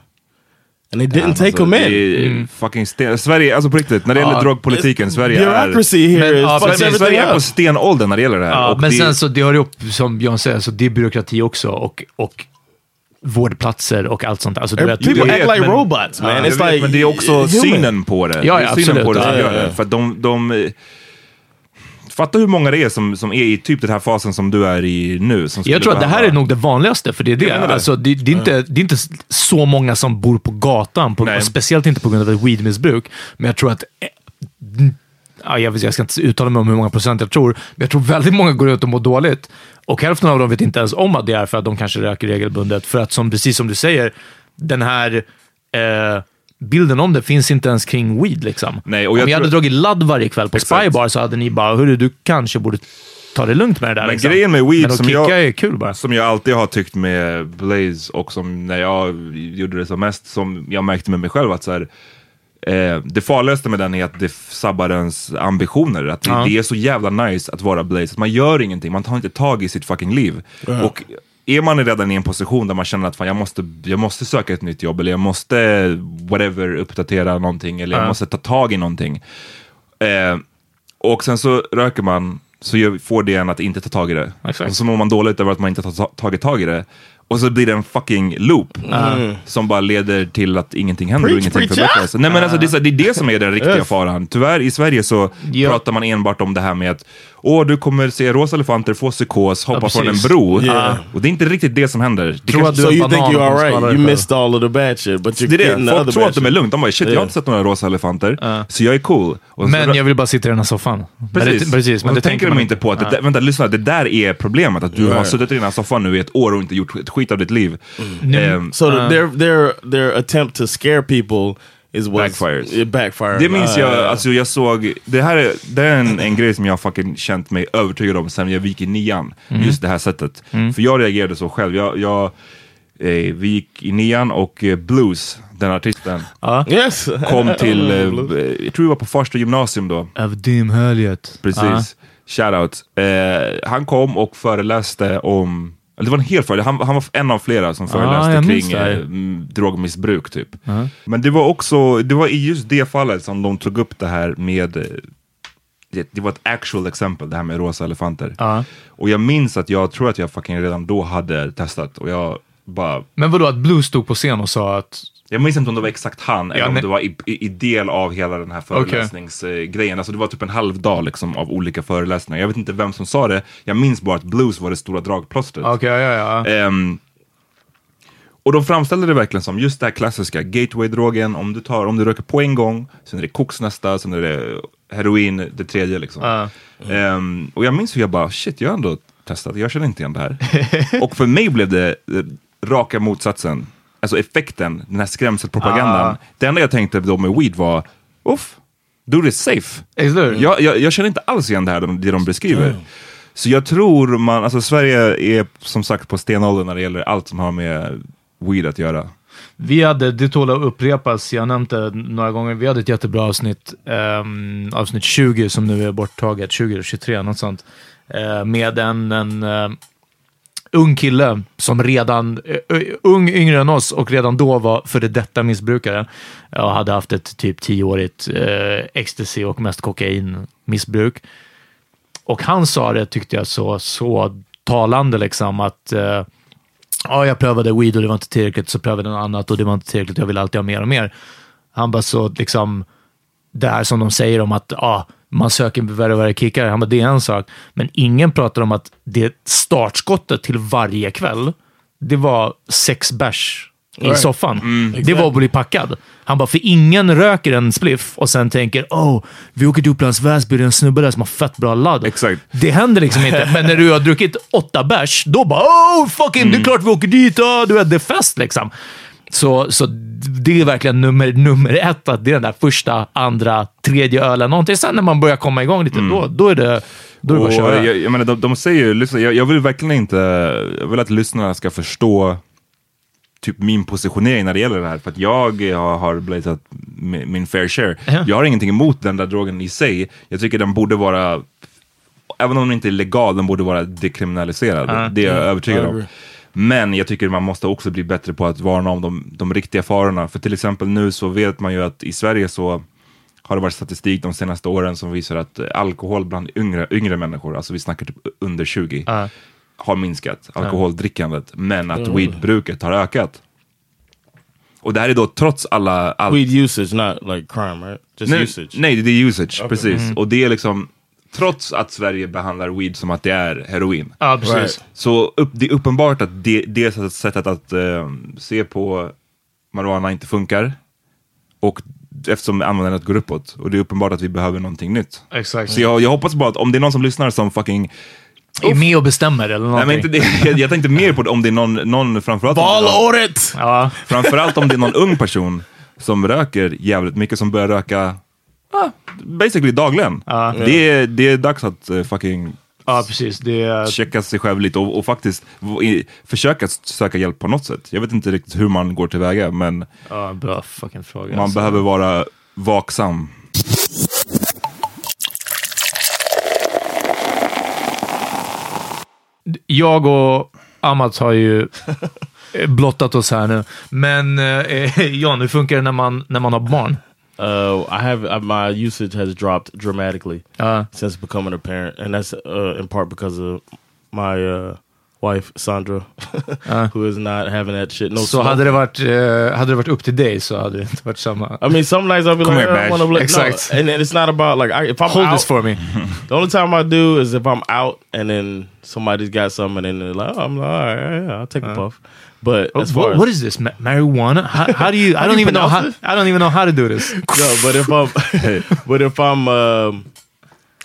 and they didn't take Alltså, him det in. är Fucking sten. Sverige, alltså på riktigt, när det gäller drogpolitiken, Sverige är... Bureaucracy here Men, precis. everything Sverige är på stenåldern när det gäller det här. Men det, sen så det hör ihop, som Björn säger, så det är byråkrati också och, och vårdplatser och allt sånt. Alltså, du vet, People act like men- robots man. Ja, It's vet, like men det är också human. synen på det. Ja, det ja, är synen på det absolut. som gör det. För att de, de, eh, fatta hur många det är som, som är i typ den här fasen som du är i nu. Jag tror att det här är nog det vanligaste, för det är det. Det. Alltså, det, det, är inte, det är inte så många som bor på gatan, på, speciellt inte på grund av ett weedmissbruk. Men jag tror att... eh, Ja, jag, vet, jag ska inte uttala mig om hur många procent jag tror, men jag tror väldigt många går ut och mår dåligt. Och hälften av dem vet inte ens om att det är för att de kanske röker regelbundet. För att, som, precis som du säger, den här eh, bilden om det finns inte ens kring weed. Liksom. Nej, och om jag jag hade dragit ladd varje kväll på Exakt. Spybar så hade ni bara, hörru, du kanske borde ta det lugnt med det där. Men liksom. grejen med weed som jag-. Som jag alltid har tyckt med Blaze och som när jag gjorde det som mest, som jag märkte med mig själv att så här, eh, det farligaste med den är att det sabbar ens ambitioner. Att det, Ja. det är så jävla nice att vara Blaze, att man gör ingenting, man tar inte tag i sitt fucking liv. Och är man redan i en position där man känner att fan, jag, måste, jag måste söka ett nytt jobb eller jag måste whatever uppdatera någonting eller jag Ja. måste ta tag i någonting. Eh, och sen så röker man, så får det en att inte ta tag i det. Exakt. Och så mår man dåligt över att man inte har ta- tagit tag i det. Och så blir det en fucking loop som bara leder till att ingenting händer och Preach, ingenting preach, förbättras. Nej men alltså det, är så- det är det som är den riktiga Yes. faran. Tyvärr i Sverige så Ja. pratar man enbart om det här med att Åh, du kommer se rosa elefanter, få psykos, hoppa Ja, från en bro. Ja. Och det är inte riktigt det som händer. Det Tror kanske- att du So är you think de alright? skalar You missed all of the bad shit, but you're det är det. Folk tror att de är lugnt. De bara shit, jag har inte sett några rosa elefanter, så jag är cool. Och så- Men jag vill bara sitta i den här soffan. Men Precis, det, precis men och det då tänker de man inte på att, det, där- vänta lyssna, det där är problemet. Att du har suttit i den här soffan nu i ett år och inte gjort ett skit av ditt liv. Ehm, So the, their their their attempt to scare people is what Backfires. It backfired. Det minns Uh, jag, alltså jag såg, det här är, det är en, en grej som jag har fucking känt mig övertygad om sen jag gick i nian. Just det här sättet. För jag reagerade så själv. Jag, jag, eh, vi gick i nian och eh, Blues, den artisten, Yes. kom [laughs] till, eh, jag tror det var på Farsta gymnasium då. Av dimhöljet. Precis. Shoutout. Eh, han kom och föreläste om, det var en hel föreläsning, han, han var en av flera som föreläste jag minns kring eh, drogmissbruk typ. Men det var också, det var i just det fallet som de tog upp det här med, eh, det, det var ett actual exempel, det här med rosa elefanter. Ja. Och jag minns att jag tror att jag fucking redan då hade testat och jag bara Men vadå, att Blue stod på scen och sa att... jag minns inte om det var exakt han eller om det var i, i, i del av hela den här föreläsningsgrejen. Alltså det var typ en halv dag liksom av olika föreläsningar. Jag vet inte vem som sa det. Jag minns bara att blues var det stora dragplåstret. Okej, ja, ja. Ehm, och de framställde det verkligen som just det här klassiska gateway-drogen. Om du, tar, om du röker på en gång, sen är det koks nästa, sen är det heroin det tredje. Liksom. Ja. Ehm, och jag minns hur jag bara, shit jag har ändå testat, jag känner inte igen det här. [laughs] och för mig blev det raka motsatsen. Alltså effekten, den här skrämselpropagandan. Ah. Det enda jag tänkte då med weed var, uff, do this safe. Jag, jag, jag känner inte alls igen det här de- det de beskriver. Så jag tror man, alltså Sverige är som sagt på stenåldern när det gäller allt som har med weed att göra. Vi hade, det tål att upprepas, jag har nämnt det några gånger, vi hade ett jättebra avsnitt, ehm, avsnitt 20 som nu är borttaget, 20 eller 23, något sånt, eh, med en, en eh, ung kille som redan, eh, ung yngre än oss och redan då var före detta missbrukare och hade haft ett typ tioårigt eh, ecstasy och mest kokainmissbruk. Och han sa det, tyckte jag, så, så talande liksom att eh, ja, jag prövade weed och det var inte tillräckligt, så prövade jag något annat och det var inte tillräckligt, jag vill alltid ha mer och mer. Han bara så liksom, det här som de säger om att ja, man söker värre och värre kickar, han bara, det är en sak. Men ingen pratar om att det startskottet till varje kväll, det var sex bärs i Right. soffan. Det var att bli packad. Han bara, för ingen röker en spliff och sen tänker, oh, vi åker till Upplands Väsby, det är en snubbe där som har fett bra ladd. Exakt. Det händer liksom inte. Men när du har druckit åtta bärs, då bara oh fucking, det är klart vi åker dit. Oh, du vet, det är fest liksom. Så, så det är verkligen nummer, nummer ett, att det är den där första, andra, tredje ölen. Någonting. Sen när man börjar komma igång lite, då, då är det, då är det bara att köra. jag, jag menar, de, de säger ju, lyssna, jag, jag vill verkligen inte, jag vill att lyssnarna ska förstå typ min positionering när det gäller det här. För att jag har, har blazat min, fair share. Ja. Jag har ingenting emot den där drogen i sig. Jag tycker den borde vara, även om den inte är legal, den borde vara dekriminaliserad. Ja. Det är jag övertygad om. Men jag tycker man måste också bli bättre på att varna om de, de riktiga farorna. För till exempel nu så vet man ju att i Sverige så har det varit statistik de senaste åren som visar att alkohol bland yngre, yngre människor, alltså vi snackar typ under 20, Ja. har minskat, alkoholdrickandet, men att Mm. weedbruket har ökat. Och det här är då trots alla... All... Weed usage, not like crime, right? Just nej, usage. Nej, det är usage, Okej. precis. Mm. Och det är liksom, trots att Sverige behandlar weed som att det är heroin. Ja, precis. Right. Så upp, det är uppenbart att det, det sättet- att eh, se på marijuana inte funkar. Och eftersom användandet går uppåt. Och det är uppenbart att vi behöver någonting nytt. Exakt. Så jag, jag hoppas bara att om det är någon som lyssnar som fucking Är med och bestämmer eller Nej, någonting. men inte det. Jag, jag tänkte mer på det, om det är någon, någon framförallt... Valåret! Ja. Framförallt om det är någon ung person som röker jävligt mycket, som börjar röka ah, basically dagligen. Det, är, det är dags att eh, fucking Ja, precis. Det är... checka sig själv lite och, och faktiskt i, försöka söka hjälp på något sätt. Jag vet inte riktigt hur man går tillväga, men Ja, bra fucking fråga. man alltså. behöver vara vaksam. Jag och Amat har ju eh, blottat oss här nu. Men eh, [laughs] John, hur funkar det när man, när man har barn? Uh, I have uh, my usage has dropped dramatically Uh. since becoming a parent, and that's uh, in part because of my uh, wife Sandra, Uh. [laughs] [laughs] who is not having that shit. No, så smoking. hade det, varit, eh, hade det varit upp till dig så hade det inte varit samma. I mean, some nights I'll be Come like, here, I want to look. Exact. No, and it's not about like I, if I'm Hold out, this for me. [laughs] The only time I do is if I'm out and then somebody's got something and then they're like, oh, I'm like, all right, yeah, yeah, I'll take a puff. But as far Uh. What, as what is this? Ma- marijuana? How, how do you? I How do don't you even know how. pronounce I don't even know how to do this. no, but if I'm, but if I'm um,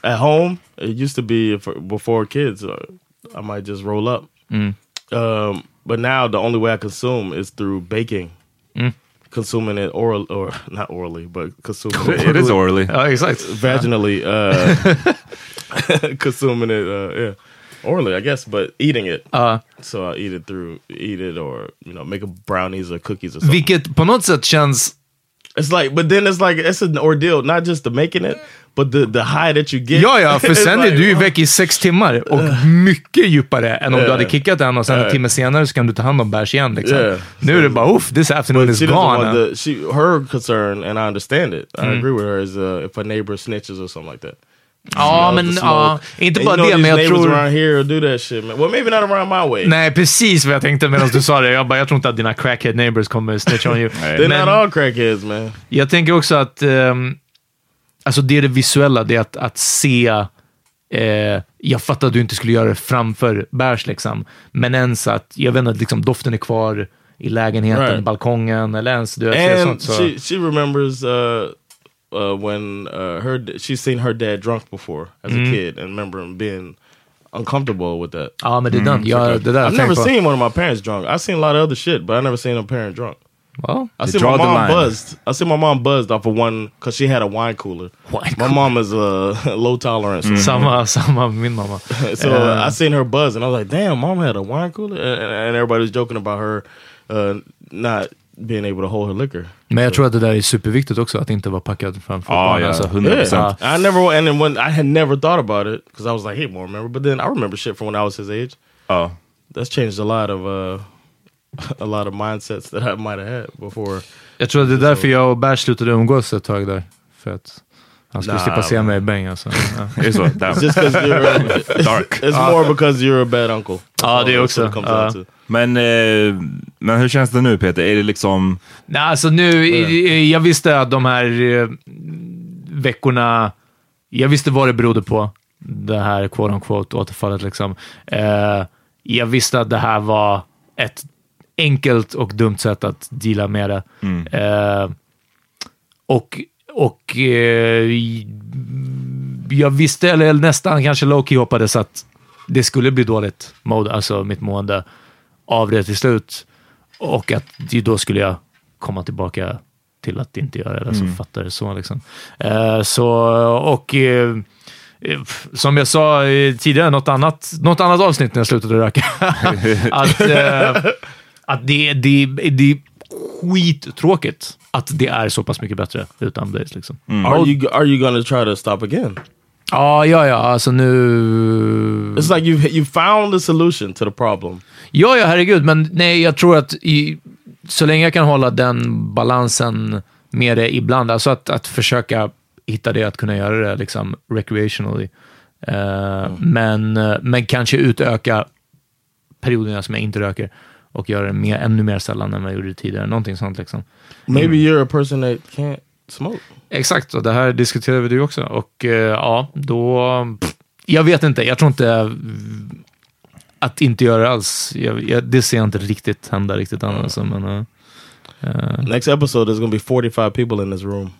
at home, it used to be if, before kids, uh, I might just roll up. Mm. Um, but now the only way I consume is through baking. Mm. Consuming it oral or not orally, but consuming [laughs] It is orally. Ja, exakt. vaginally. [laughs] Uh, [laughs] consuming it, uh, yeah, orally, I guess, but eating it. Uh, so I eat it through, eat it, or you know, make a brownies or cookies or something. vilket på något sätt känns... It's like, but then it's like it's an ordeal, not just the making it, but the the high that you get. Ja, ja, för [laughs] sen är du ju väck i sex timmar och mycket djupare än om du Yeah. hade kickat en och sen en Yeah. timme senare så kan du ta hand om bärs igen. Liksom. Yeah. Nu är det bara, uff, this afternoon is she doesn't gone. want the, she her concern, and I understand it. I Mm. agree with her. Is uh, if a neighbor snitches or something like that. Ja, men ja, inte bara det, men jag tror... around here do that shit, man. Well, maybe not around my way. Nej, precis vad jag tänkte medan du sa det. Jag, bara, jag tror inte att dina crackhead neighbors kommer snitch on you. [laughs] They're Men not all crackheads, man. jag tänker också att ehm, alltså det är det visuella, det är att, att se Eh, jag fattar att du inte skulle göra det framför bärs, liksom. men ens att, jag vet inte, att liksom, doften är kvar i lägenheten, Right. balkongen, eller ens du and sånt. Så. she she remembers uh, uh, when uh, her she's seen her dad drunk before as Mm. a kid and remember him being uncomfortable with that. Ja, men det är den. It's Ja, like a- det där har jag I've never seen one of my parents drunk. I've seen a lot of other shit, but I never seen a parent drunk. Well, I see my mom buzzed. I see my mom buzzed off of one because she had a wine cooler. my mom is uh, [laughs] low tolerance. Mm. Samma, samma med min mamma. [laughs] so Eh, I seen her buzz, and I was like, "Damn, mom had a wine cooler," and, and everybody was joking about her uh, not being able to hold her liquor. Men jag tror att det där är superviktigt också, att inte vara packad framför Ja, barn. ja, Alltså, 100%. Ja. I never, and then when I had never thought about it because I was like, "Hey, more remember," but then I remember shit from when I was his age. Oh. That's changed a lot of uh, a lot of mindsets that I might have had before. Jag tror att det är därför jag och Bärs slutade umgås ett tag där. För att han skulle Nah, slippa se man. mig i bäng alltså. [laughs] It's just you're [laughs] Dark. It's more because you're a bad uncle. Ja, all det också. to. Men, eh, men hur känns det nu Peter? Är det liksom... Nej, alltså nu, i- jag visste att de här eh, veckorna, jag visste vad det berodde på, det här quote unquote återfallet liksom. Eh, jag visste att det här var ett enkelt och dumt sätt att deala med det. Eh, och och eh, jag visste, eller nästan kanske low-key hoppades att det skulle bli dåligt mode, alltså mitt mående av det till slut. Och att då skulle jag komma tillbaka till att inte göra det. Alltså fattar det så liksom. Eh, så, och eh, eh, som jag sa eh, tidigare, något annat, något annat avsnitt när jag slutade röka. [laughs] att eh, att det, det, det är skittråkigt att det är så pass mycket bättre utan Blaze. Liksom. Are you are you gonna try to stop again? Ja, ja, ja, alltså nu... It's like you you found the solution to the problem. Ja, ja, herregud, men nej, jag tror att i, så länge jag kan hålla den balansen med det ibland, alltså att, att försöka hitta det, att kunna göra det liksom recreationally. Eh, men, eh, men kanske utöka perioderna som jag inte röker och göra det mer, ännu mer sällan än vad jag gjorde tidigare. Någonting sånt liksom. Maybe you're a person that can't smoke. Exakt, och det här diskuterade du också. Och eh, ja, då... Pff, jag vet inte, jag tror inte... eh, Att inte göra det alls, jag, jag, det ser jag inte riktigt hända riktigt än. Alltså, men, eh, Next episode, there's gonna be 45 people in this room.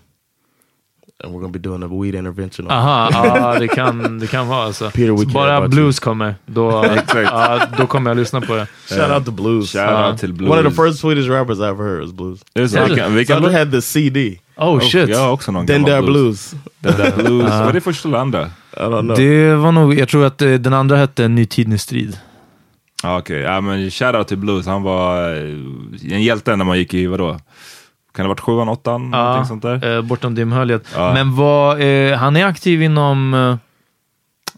And we're gonna be doing a weed intervention. on- Aha, ja, det [laughs] kan, det kan vara alltså. Peter, Så bara blues kommer, då, [laughs] ja, då kommer jag lyssna på det. Shout out to Blues. Shout Uh, out till Blues. One of the first Swedish rappers I ever heard was Blues. Så? Är det? Vi kan, had the CD. Oh shit. Jag har också någon Den där blues. Den där blues. [laughs] Vad är det första eller andra? I don't know. Det var nog, jag tror att eh, den andra hette Ny tid, ny strid. Ja, Okej, ja, men shoutout till Blues. Han var eh, en hjälte när man gick i, vadå? Kan det ha varit sjuan, åttan? någonting sånt där? eh, bortom dimhöljet. Ja. Men vad, eh, han är aktiv inom eh,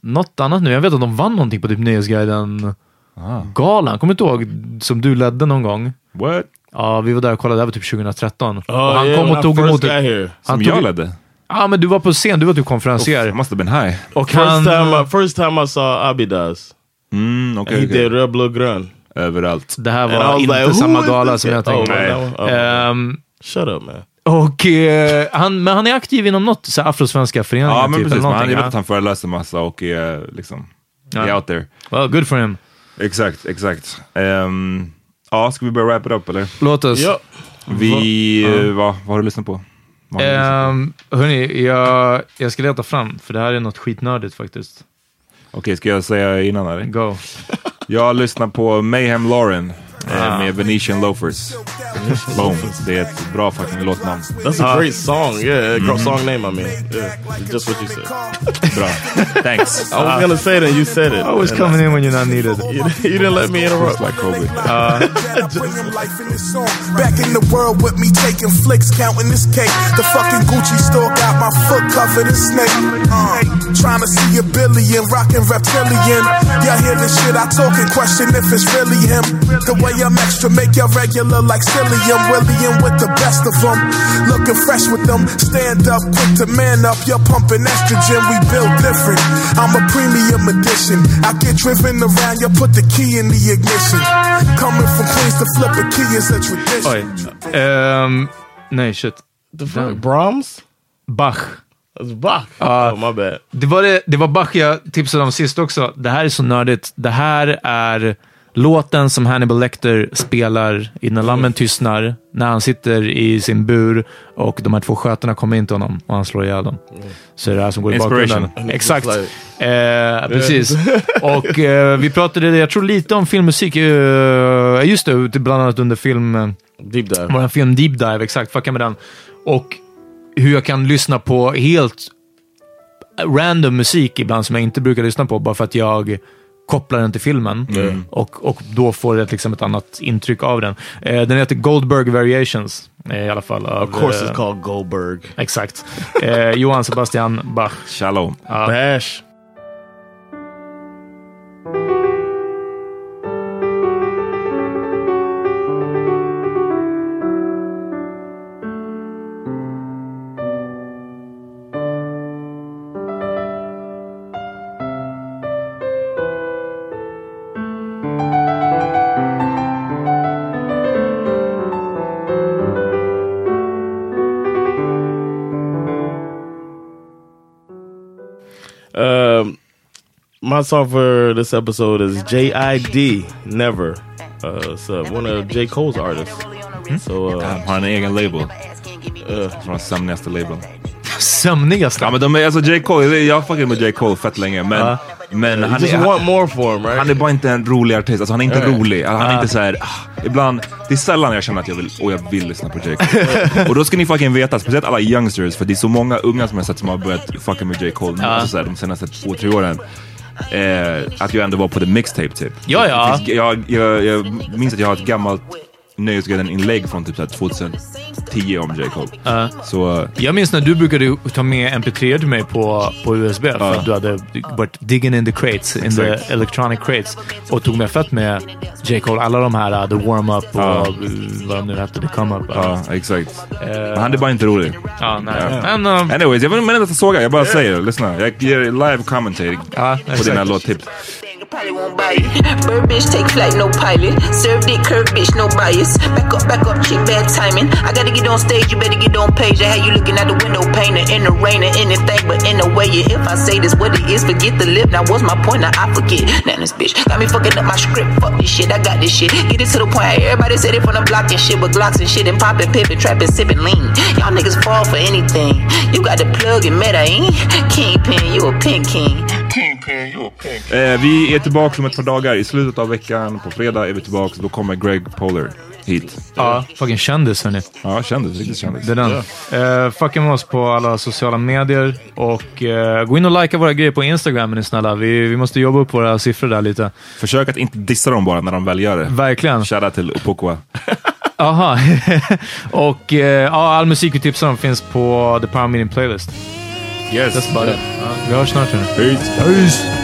något annat nu. Jag vet att de vann någonting på typ Nyhetsguiden Ah. galan. Kommer du inte ihåg? Som du ledde någon gång. What? Ja, vi var där och kollade. Det här var typ 2013. Oh, och han yeah, kom och tog emot... here. Han Som tog, jag ledde? Ja, men du var på scen. Du var typ konferencier. Jag måste ha been high. och First han... time, I, first time I saw Abidas. Mm, okej. he okej. did Blå Grön. Överallt. det här var inte like, samma gala som jag tänkte. Oh? Oh. Shut up man. och eh, han, men han är aktiv inom något så här afrosvenska föreningar. Ja, men typ, precis. han, jag vet att han föreläser massa och är liksom är Ja. out there. Well, good for him. Exakt, exakt. Ehm, ja, ska vi börja wrap it up eller? Låt oss. Yup. Vi, Ja. eh, vad, vad har du lyssnat på? Har lyssnat? Um, hörni, jag, jag ska leta fram, för det här är något skitnördigt faktiskt. Okej, ska jag säga innan eller? Go. Jag lyssnar på Mayhem Lauren eh, Ah. med Venetian Loafers. Boom. Det är ett bra fucking låtnamn. That's a great song. Yeah, mm song name. I mean, yeah, just what you said. Bra. Thanks. I was gonna say it and you said it. Always And coming in when you're not needed. [laughs] You, you didn't let me interrupt. Just like Kobe. Bring life in this song. Back in the world with me taking flicks, counting this cake. The fucking Gucci store got my foot covered in snake. Uh, trying to see a billion, rocking reptilian. Y'all hear this shit I talk and question if it's really him. The way I'm extra, make y'all regular like Cillian. William with the best of them. Looking fresh with them. Stand up, quick to man up. You're pumping estrogen, we built different. I'm a premium edition. I get driven around, you put the key in the ignition. Coming from Queens to flip a key is a tradition. Oj. Ehm, nej, shit. The fuck? Brahms? Bach. That's Bach. Ja. oh, my bad. Det var, det, det var Bach jag tipsade om sist också. Det här är så nördigt. Det här är låten som Hannibal Lecter spelar i När lammen tystnar, när han sitter i sin bur och de här två skötarna kommer in till honom och han slår ihjäl dem. Så det är det här som går i bakgrunden. Exakt. Eh, precis. [laughs] och eh, vi pratade, jag tror lite om filmmusik, eh, just det, bland annat under film... eh, Deep dive. Vår film Deep Dive, exakt. Fucka med den. Och hur jag kan lyssna på helt random musik ibland som jag inte brukar lyssna på, bara för att jag kopplar den till filmen och, och då får jag liksom ett annat intryck av den. Eh, den heter Goldberg Variations eh, i alla fall. Av, Of course eh, it's called Goldberg. Exakt. Eh, Johan Sebastian Bach. Shalom. Bash. Song for this episode is J.I.D. Never. Uh, it's uh, one of J. Cole's artists. So, uh, Han har en egen label. uh, Från sömnigaste labeln. Sömnigaste. Ja men de är, alltså J. Cole, jag har fuckat med J. Cole fett länge men, Ja. men han just är, want more for him, right? han är bara inte en rolig artist. Alltså han är inte Ja. rolig. Alltså, han är inte så här. ah, ibland, det är sällan jag känner att jag vill, och jag vill lyssna på J. Cole. [laughs] och då ska ni fucking veta, speciellt alla youngsters, för det är så många unga som jag sett som har börjat fucka med J. Cole nu, alltså, så här, de senaste två, tre åren. Eh, att jag ändå var på the mixtape typ. Ja, ja. Jag, jag, jag minns att jag har ett gammalt Nöjesguiden-inlägg från typ så här 2010 om J. Cole. Ja. Så eh, Jag minns när du brukade ta med MP3 till mig på, på USB för Ja. att du hade varit digging in the crates, in the electronic crates och tog med fett med J. Cole, alla de här, uh, The Warm-Up och uh, vad de nu hette, The Come-Up. ja, exakt. Eh, han är bara inte rolig. ja, nej. Men, uh, Anyways, jag menar inte att såga, jag bara säger, lyssna. Jag ger live commentary på dina låttips. Probably won't buy it. Bird bitch take flight, no pilot. Serve it, curve bitch, no bias. Back up, back up, chick, bad timing. I gotta get on stage, you better get on page. I had you looking out the window, painter in the rain or anything, but in a way, if I say this, what it is, forget the lip. Now what's my point? Now I forget. Now this bitch got me fucking up my script. Fuck this shit, I got this shit. Get it to the point. Everybody said it from the block and shit, with Glocks and shit and popping, pippin', trapping, sipping lean. Y'all niggas fall for anything. You got the plug and meta, ain't? Kingpin, you a pink king. Kingpin, you a pink king. Eh, vi är tillbaka om ett par dagar. I slutet av veckan, på fredag, är vi tillbaka. Då kommer Greg Polar hit. Ja, fucking kändis hörni. Ja, kändis. Riktigt kändis. Det är den. Eh, fucka med oss på alla sociala medier och eh, gå in och likea våra grejer på Instagram är ni snälla. Vi, vi måste jobba upp våra siffror där lite. Försök att inte dissa dem bara när de väl gör det. Verkligen. Shoutout till Upokwa. [laughs] Aha. [laughs] och ja, all musik vi tipsar om finns på The Power Meeting Playlist. Yes. That's about it. Ja, vi hörs snart hörni. Peace. Peace.